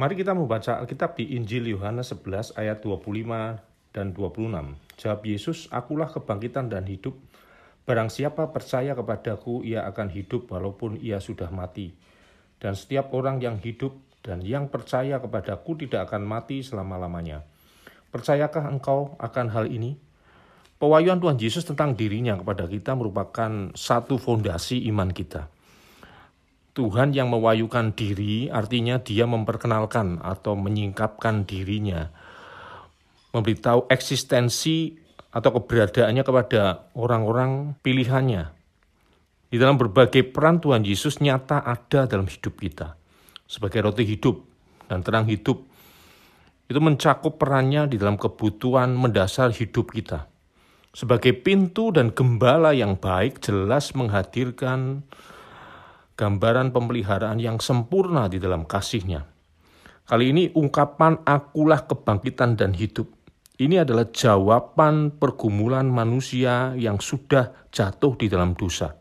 Mari kita membaca Alkitab di Injil Yohanes 11 ayat 25 dan 26. Jawab Yesus, akulah kebangkitan dan hidup. Barang siapa percaya kepadaku, ia akan hidup walaupun ia sudah mati. Dan setiap orang yang hidup dan yang percaya kepadaku tidak akan mati selama-lamanya. Percayakah engkau akan hal ini? Pewahyuan Tuhan Yesus tentang dirinya kepada kita merupakan satu fondasi iman kita. Tuhan yang mewayukan diri artinya dia memperkenalkan atau menyingkapkan dirinya. Memberitahu eksistensi atau keberadaannya kepada orang-orang pilihannya. Di dalam berbagai peran Tuhan Yesus nyata ada dalam hidup kita. Sebagai roti hidup dan terang hidup. Itu mencakup perannya di dalam kebutuhan mendasar hidup kita. Sebagai pintu dan gembala yang baik jelas menghadirkan gambaran pemeliharaan yang sempurna di dalam kasihnya. Kali ini ungkapan akulah kebangkitan dan hidup. Ini adalah jawaban pergumulan manusia yang sudah jatuh di dalam dosa.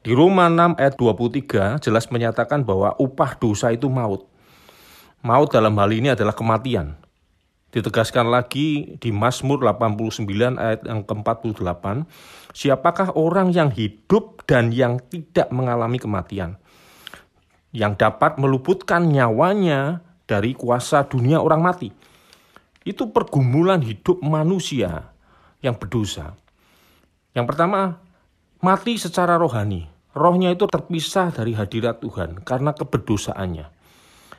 Di Roma 6 ayat 23 jelas menyatakan bahwa upah dosa itu maut. Maut dalam hal ini adalah kematian. Ditegaskan lagi di Mazmur 89 ayat yang ke-48, siapakah orang yang hidup dan yang tidak mengalami kematian? Yang dapat meluputkan nyawanya dari kuasa dunia orang mati. Itu pergumulan hidup manusia yang berdosa. Yang pertama, mati secara rohani. Rohnya itu terpisah dari hadirat Tuhan karena keberdosaannya.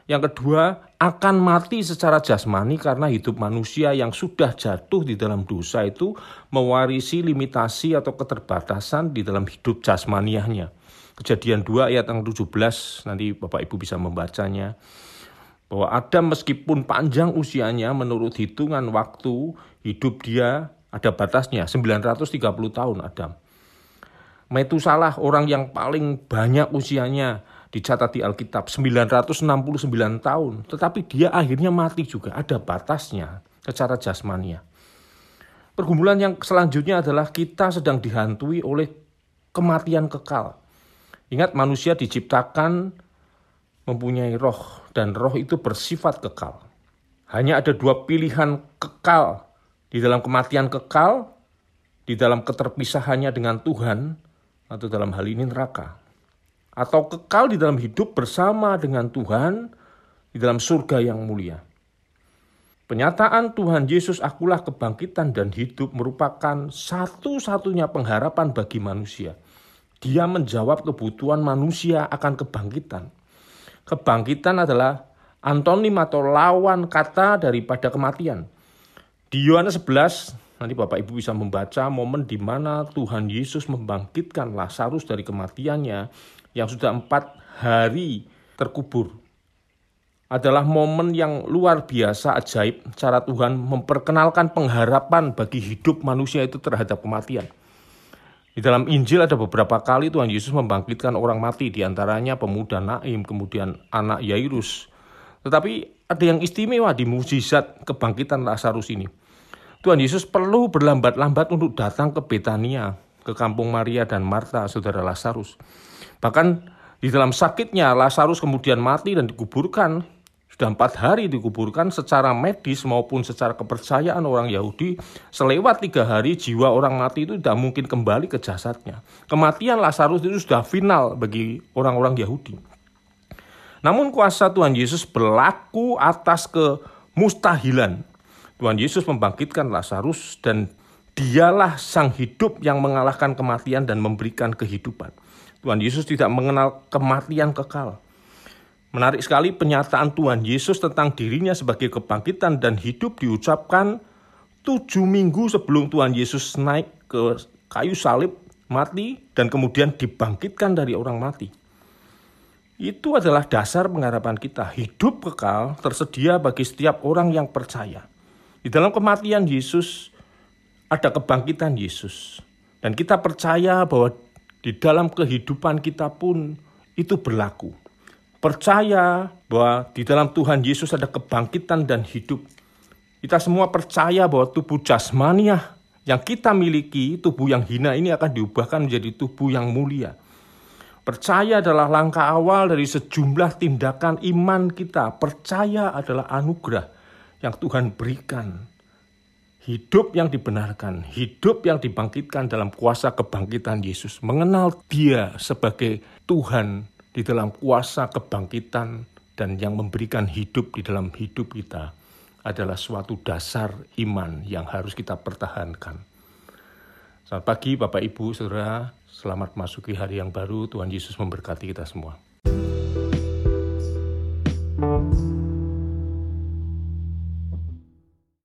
Yang kedua, akan mati secara jasmani karena hidup manusia yang sudah jatuh di dalam dosa itu mewarisi limitasi atau keterbatasan di dalam hidup jasmaniahnya. Kejadian 2 ayat yang 17, nanti Bapak Ibu bisa membacanya. Bahwa Adam meskipun panjang usianya menurut hitungan waktu hidup dia ada batasnya 930 tahun Adam. Metusalah orang yang paling banyak usianya dicatat di Alkitab 969 tahun, tetapi dia akhirnya mati juga, ada batasnya secara jasmania. Pergumulan yang selanjutnya adalah kita sedang dihantui oleh kematian kekal. Ingat manusia diciptakan mempunyai roh dan roh itu bersifat kekal. Hanya ada dua pilihan kekal di dalam kematian kekal, di dalam keterpisahannya dengan Tuhan, atau dalam hal ini neraka atau kekal di dalam hidup bersama dengan Tuhan di dalam surga yang mulia. Penyataan Tuhan Yesus akulah kebangkitan dan hidup merupakan satu-satunya pengharapan bagi manusia. Dia menjawab kebutuhan manusia akan kebangkitan. Kebangkitan adalah antonim atau lawan kata daripada kematian. Di Yohanes 11, nanti Bapak Ibu bisa membaca momen di mana Tuhan Yesus membangkitkan Lazarus dari kematiannya yang sudah empat hari terkubur adalah momen yang luar biasa ajaib cara Tuhan memperkenalkan pengharapan bagi hidup manusia itu terhadap kematian. Di dalam Injil ada beberapa kali Tuhan Yesus membangkitkan orang mati, di antaranya pemuda Naim, kemudian anak Yairus. Tetapi ada yang istimewa di mukjizat kebangkitan Lazarus ini. Tuhan Yesus perlu berlambat-lambat untuk datang ke Betania, ke kampung Maria dan Marta, saudara Lazarus. Bahkan di dalam sakitnya Lazarus kemudian mati dan dikuburkan. Sudah empat hari dikuburkan secara medis maupun secara kepercayaan orang Yahudi. Selewat tiga hari jiwa orang mati itu tidak mungkin kembali ke jasadnya. Kematian Lazarus itu sudah final bagi orang-orang Yahudi. Namun kuasa Tuhan Yesus berlaku atas kemustahilan. Tuhan Yesus membangkitkan Lazarus dan dialah sang hidup yang mengalahkan kematian dan memberikan kehidupan. Tuhan Yesus tidak mengenal kematian kekal. Menarik sekali pernyataan Tuhan Yesus tentang dirinya sebagai kebangkitan dan hidup diucapkan tujuh minggu sebelum Tuhan Yesus naik ke kayu salib, mati, dan kemudian dibangkitkan dari orang mati. Itu adalah dasar pengharapan kita. Hidup kekal tersedia bagi setiap orang yang percaya. Di dalam kematian Yesus ada kebangkitan Yesus. Dan kita percaya bahwa di dalam kehidupan kita pun itu berlaku. Percaya bahwa di dalam Tuhan Yesus ada kebangkitan dan hidup. Kita semua percaya bahwa tubuh jasmaniah yang kita miliki, tubuh yang hina ini akan diubahkan menjadi tubuh yang mulia. Percaya adalah langkah awal dari sejumlah tindakan iman kita. Percaya adalah anugerah yang Tuhan berikan. Hidup yang dibenarkan, hidup yang dibangkitkan dalam kuasa kebangkitan Yesus. Mengenal dia sebagai Tuhan di dalam kuasa kebangkitan dan yang memberikan hidup di dalam hidup kita adalah suatu dasar iman yang harus kita pertahankan. Selamat pagi Bapak Ibu, Saudara. Selamat masuki hari yang baru. Tuhan Yesus memberkati kita semua.